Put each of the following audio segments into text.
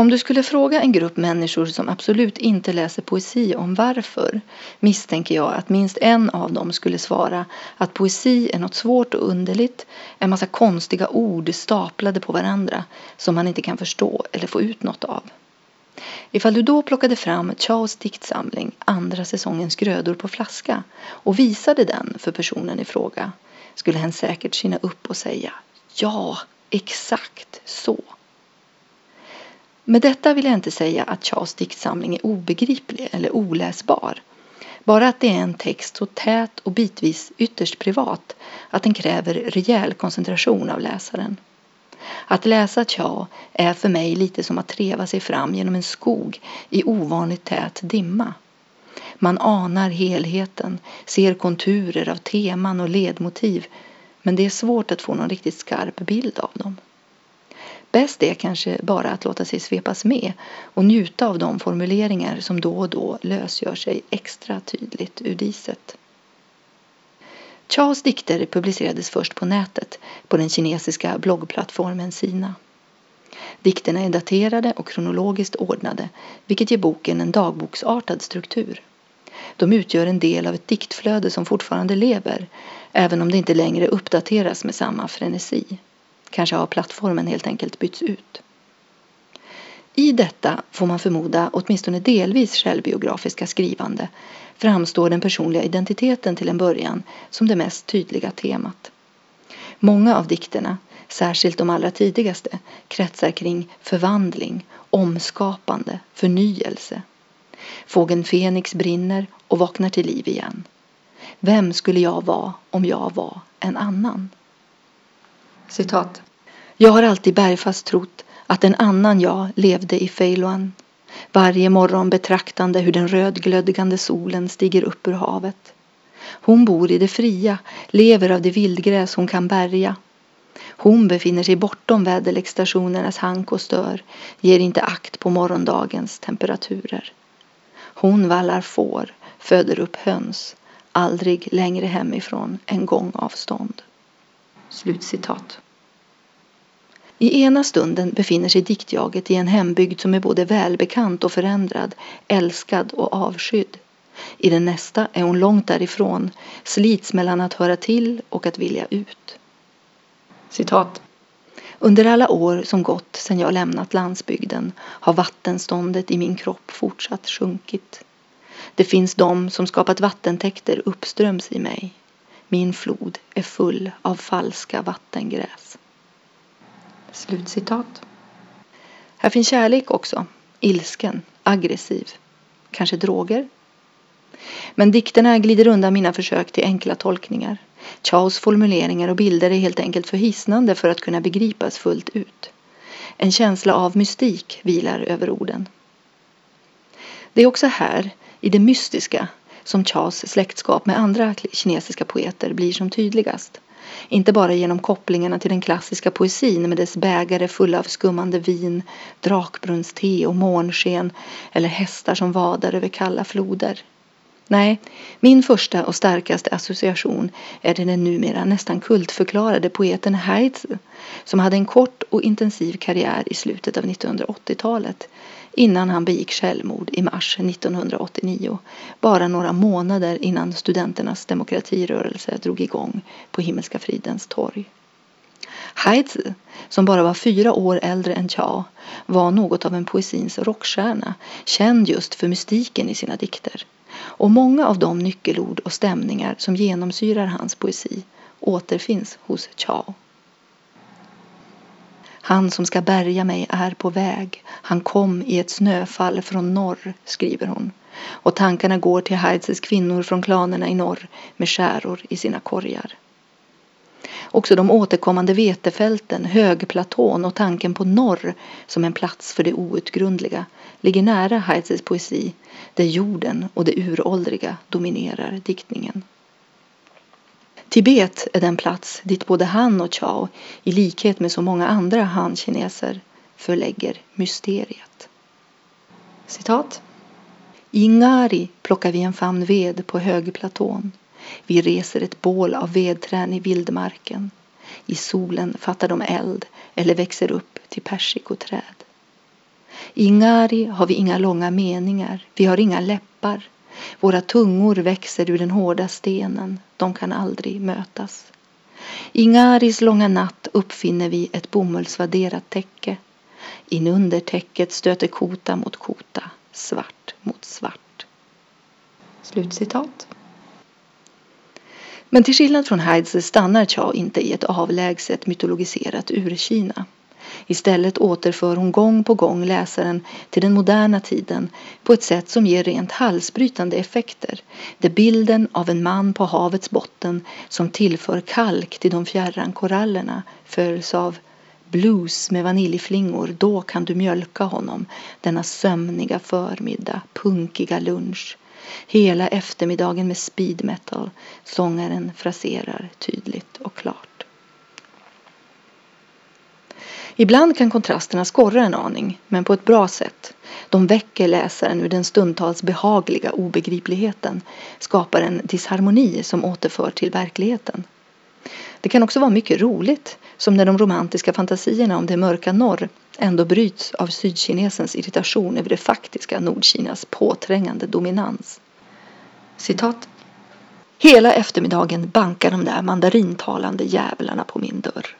Om du skulle fråga en grupp människor som absolut inte läser poesi om varför misstänker jag att minst en av dem skulle svara att poesi är något svårt och underligt, en massa konstiga ord staplade på varandra som man inte kan förstå eller få ut något av. Ifall du då plockade fram Charles diktsamling, andra säsongens grödor på flaska och visade den för personen i fråga skulle hen säkert kina upp och säga ja, exakt så. Med detta vill jag inte säga att Charles diktsamling är obegriplig eller oläsbar. Bara att det är en text så tät och bitvis ytterst privat att den kräver rejäl koncentration av läsaren. Att läsa Cha är för mig lite som att treva sig fram genom en skog i ovanligt tät dimma. Man anar helheten, ser konturer av teman och ledmotiv men det är svårt att få någon riktigt skarp bild av dem. Bäst är kanske bara att låta sig svepas med och njuta av de formuleringar som då och då lösgör sig extra tydligt ur diset. Chaos dikter publicerades först på nätet på den kinesiska bloggplattformen Sina. Dikterna är daterade och kronologiskt ordnade vilket ger boken en dagboksartad struktur. De utgör en del av ett diktflöde som fortfarande lever även om det inte längre uppdateras med samma frenesi. Kanske har plattformen helt enkelt bytts ut. I detta får man förmoda åtminstone delvis självbiografiska skrivande framstår den personliga identiteten till en början som det mest tydliga temat. Många av dikterna, särskilt de allra tidigaste, kretsar kring förvandling, omskapande, förnyelse. Fågeln Fenix brinner och vaknar till liv igen. Vem skulle jag vara om jag var en annan? Citat. Jag har alltid bergfast trott att en annan jag levde i Feiluan. Varje morgon betraktande hur den rödglödgande solen stiger upp ur havet. Hon bor i det fria, lever av det vildgräs hon kan bärga. Hon befinner sig bortom väderleksstationernas hank och stör, ger inte akt på morgondagens temperaturer. Hon vallar får, föder upp höns, aldrig längre hemifrån än gångavstånd. Slutcitat. I ena stunden befinner sig diktjaget i en hembygd som är både välbekant och förändrad, älskad och avskydd. I den nästa är hon långt därifrån, slits mellan att höra till och att vilja ut. Citat. Under alla år som gått sedan jag lämnat landsbygden har vattenståndet i min kropp fortsatt sjunkit. Det finns de som skapat vattentäkter uppströms i mig. Min flod är full av falska vattengräs. Slutcitat. Här finns kärlek också. Ilsken, aggressiv. Kanske droger? Men dikterna glider undan mina försök till enkla tolkningar. Chaos formuleringar och bilder är helt enkelt för hisnande för att kunna begripas fullt ut. En känsla av mystik vilar över orden. Det är också här, i det mystiska, som Chas släktskap med andra kinesiska poeter blir som tydligast. Inte bara genom kopplingarna till den klassiska poesin med dess bägare fulla av skummande vin, drakbrunnste och månsken eller hästar som vadar över kalla floder. Nej, min första och starkaste association är till den numera nästan kultförklarade poeten Heitz som hade en kort och intensiv karriär i slutet av 1980-talet innan han begick självmord i mars 1989, bara några månader innan studenternas demokratirörelse drog igång på Himmelska fridens torg. Heitze, som bara var fyra år äldre än Cha, var något av en poesins rockstjärna, känd just för mystiken i sina dikter. Och många av de nyckelord och stämningar som genomsyrar hans poesi återfinns hos Chao. Han som ska bärga mig är på väg. Han kom i ett snöfall från norr, skriver hon. Och tankarna går till Heitzes kvinnor från klanerna i norr med skäror i sina korgar. Också de återkommande vetefälten, högplatån och tanken på norr som en plats för det outgrundliga ligger nära Heitzes poesi där jorden och det uråldriga dominerar diktningen. Tibet är den plats dit både han och Chao, i likhet med så många andra han-kineser, förlägger mysteriet. Citat. I Ngari plockar vi en famn ved på högplatån. Vi reser ett bål av vedträn i vildmarken. I solen fattar de eld eller växer upp till persikoträd. I Ngari har vi inga långa meningar, vi har inga läppar. Våra tungor växer ur den hårda stenen, de kan aldrig mötas. I Ngaris långa natt uppfinner vi ett bomullsvaderat täcke. Inunder täcket stöter kota mot kota, svart mot svart. Slutcitat. Men till skillnad från Heidse stannar Cha inte i ett avlägset mytologiserat Urkina. Istället återför hon gång på gång läsaren till den moderna tiden på ett sätt som ger rent halsbrytande effekter. Där bilden av en man på havets botten som tillför kalk till de fjärran korallerna följs av blues med vaniljflingor, då kan du mjölka honom denna sömniga förmiddag, punkiga lunch. Hela eftermiddagen med speed metal. Sångaren fraserar tydligt och klart. Ibland kan kontrasterna skorra en aning, men på ett bra sätt. De väcker läsaren ur den stundtals behagliga obegripligheten, skapar en disharmoni som återför till verkligheten. Det kan också vara mycket roligt, som när de romantiska fantasierna om det mörka norr ändå bryts av sydkinesens irritation över det faktiska Nordkinas påträngande dominans. Citat. Hela eftermiddagen bankar de där mandarintalande jävlarna på min dörr.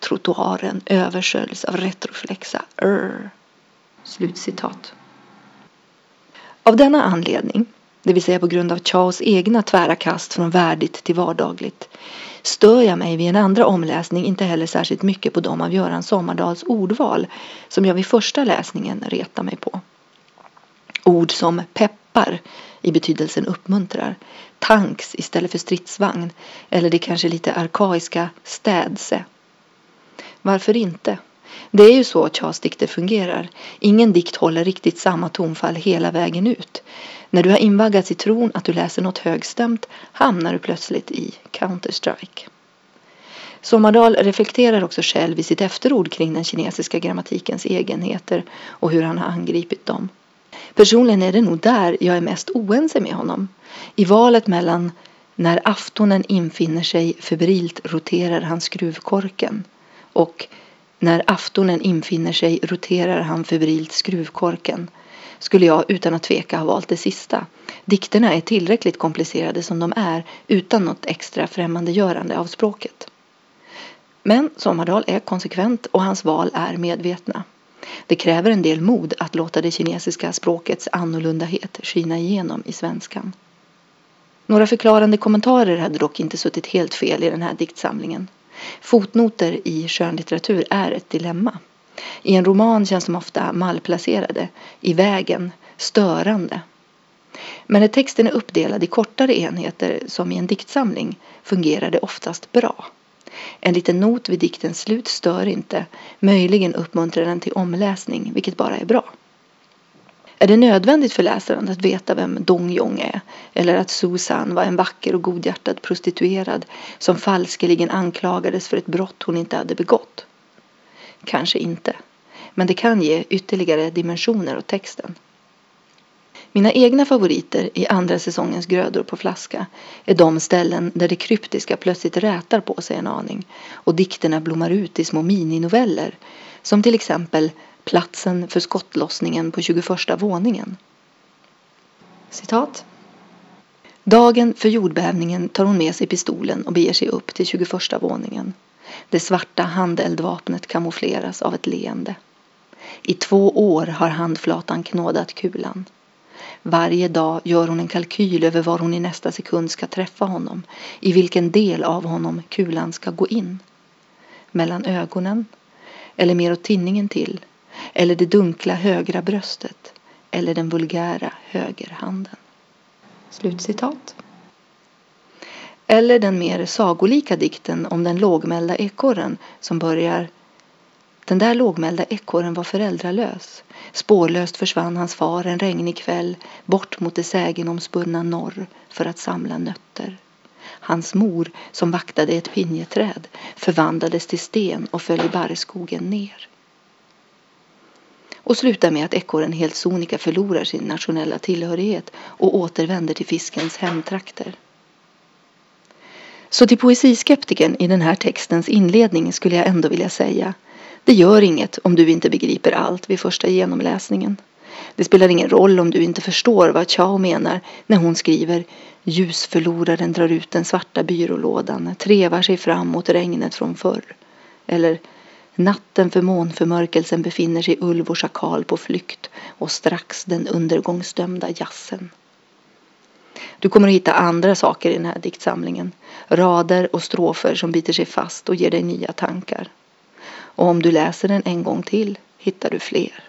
Trottoaren översköljs av retroflexa Urr. Slutcitat. Av denna anledning, det vill säga på grund av Chaos egna tvära kast från värdigt till vardagligt, stör jag mig vid en andra omläsning inte heller särskilt mycket på de av Göran Sommardals ordval som jag vid första läsningen retar mig på. Ord som peppar i betydelsen uppmuntrar, tanks istället för stridsvagn eller det kanske lite arkaiska städse varför inte? Det är ju så Charles dikter fungerar. Ingen dikt håller riktigt samma tonfall hela vägen ut. När du har invaggats i tron att du läser något högstämt hamnar du plötsligt i Counter-Strike. Sommardal reflekterar också själv i sitt efterord kring den kinesiska grammatikens egenheter och hur han har angripit dem. Personligen är det nog där jag är mest oense med honom. I valet mellan när aftonen infinner sig febrilt roterar han skruvkorken och när aftonen infinner sig roterar han febrilt skruvkorken skulle jag utan att tveka ha valt det sista. Dikterna är tillräckligt komplicerade som de är utan något extra främmandegörande av språket. Men Sommardal är konsekvent och hans val är medvetna. Det kräver en del mod att låta det kinesiska språkets annorlundahet skina igenom i svenskan. Några förklarande kommentarer hade dock inte suttit helt fel i den här diktsamlingen. Fotnoter i skönlitteratur är ett dilemma. I en roman känns de ofta malplacerade, i vägen, störande. Men när texten är uppdelad i kortare enheter som i en diktsamling fungerar det oftast bra. En liten not vid diktens slut stör inte, möjligen uppmuntrar den till omläsning, vilket bara är bra. Är det nödvändigt för läsaren att veta vem Dong Jong är eller att Susan var en vacker och godhjärtad prostituerad som falskeligen anklagades för ett brott hon inte hade begått? Kanske inte, men det kan ge ytterligare dimensioner åt texten. Mina egna favoriter i andra säsongens grödor på flaska är de ställen där det kryptiska plötsligt rätar på sig en aning och dikterna blommar ut i små mininoveller som till exempel platsen för skottlossningen på 21 våningen. Citat. Dagen för jordbävningen tar hon med sig pistolen och beger sig upp till 21 våningen. Det svarta handeldvapnet kamoufleras av ett leende. I två år har handflatan knådat kulan. Varje dag gör hon en kalkyl över var hon i nästa sekund ska träffa honom, i vilken del av honom kulan ska gå in. Mellan ögonen, eller mer åt tinningen till, eller det dunkla högra bröstet eller den vulgära högerhanden. Slutcitat. Eller den mer sagolika dikten om den lågmälda ekorren som börjar Den där lågmälda ekorren var föräldralös. Spårlöst försvann hans far en regnig kväll bort mot det sägenomspunna norr för att samla nötter. Hans mor, som vaktade ett pinjeträd, förvandlades till sten och föll i barrskogen ner och slutar med att ekorren helt sonika förlorar sin nationella tillhörighet och återvänder till fiskens hemtrakter. Så till poesiskeptiken i den här textens inledning skulle jag ändå vilja säga Det gör inget om du inte begriper allt vid första genomläsningen. Det spelar ingen roll om du inte förstår vad Chao menar när hon skriver Ljusförloraren drar ut den svarta byrålådan, trevar sig fram mot regnet från förr. Eller Natten för månförmörkelsen befinner sig ulv och schakal på flykt och strax den undergångsdömda jassen. Du kommer att hitta andra saker i den här diktsamlingen. Rader och strofer som biter sig fast och ger dig nya tankar. Och om du läser den en gång till hittar du fler.